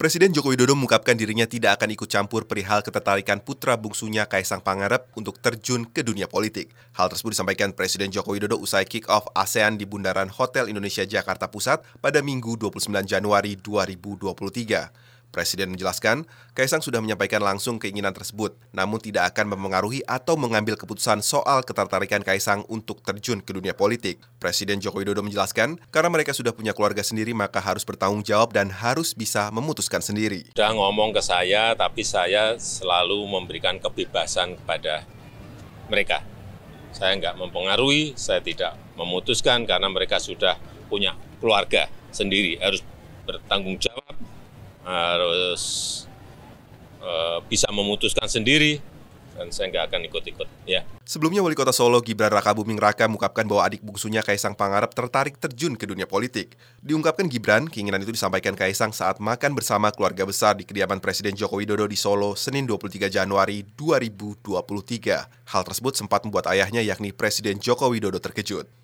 Presiden Joko Widodo mengungkapkan dirinya tidak akan ikut campur perihal ketertarikan putra bungsunya Kaisang Pangarep untuk terjun ke dunia politik. Hal tersebut disampaikan Presiden Joko Widodo usai kick-off ASEAN di Bundaran Hotel Indonesia Jakarta Pusat pada Minggu 29 Januari 2023. Presiden menjelaskan, Kaisang sudah menyampaikan langsung keinginan tersebut, namun tidak akan mempengaruhi atau mengambil keputusan soal ketertarikan Kaisang untuk terjun ke dunia politik. Presiden Joko Widodo menjelaskan, karena mereka sudah punya keluarga sendiri maka harus bertanggung jawab dan harus bisa memutuskan sendiri. Sudah ngomong ke saya, tapi saya selalu memberikan kebebasan kepada mereka. Saya nggak mempengaruhi, saya tidak memutuskan karena mereka sudah punya keluarga sendiri, harus bertanggung jawab harus uh, bisa memutuskan sendiri dan saya nggak akan ikut-ikut ya. Sebelumnya Wali Kota Solo Gibran Raka Buming Raka mengungkapkan bahwa adik bungsunya Kaisang Pangarep tertarik terjun ke dunia politik. Diungkapkan Gibran, keinginan itu disampaikan Kaisang saat makan bersama keluarga besar di kediaman Presiden Joko Widodo di Solo Senin 23 Januari 2023. Hal tersebut sempat membuat ayahnya yakni Presiden Joko Widodo terkejut.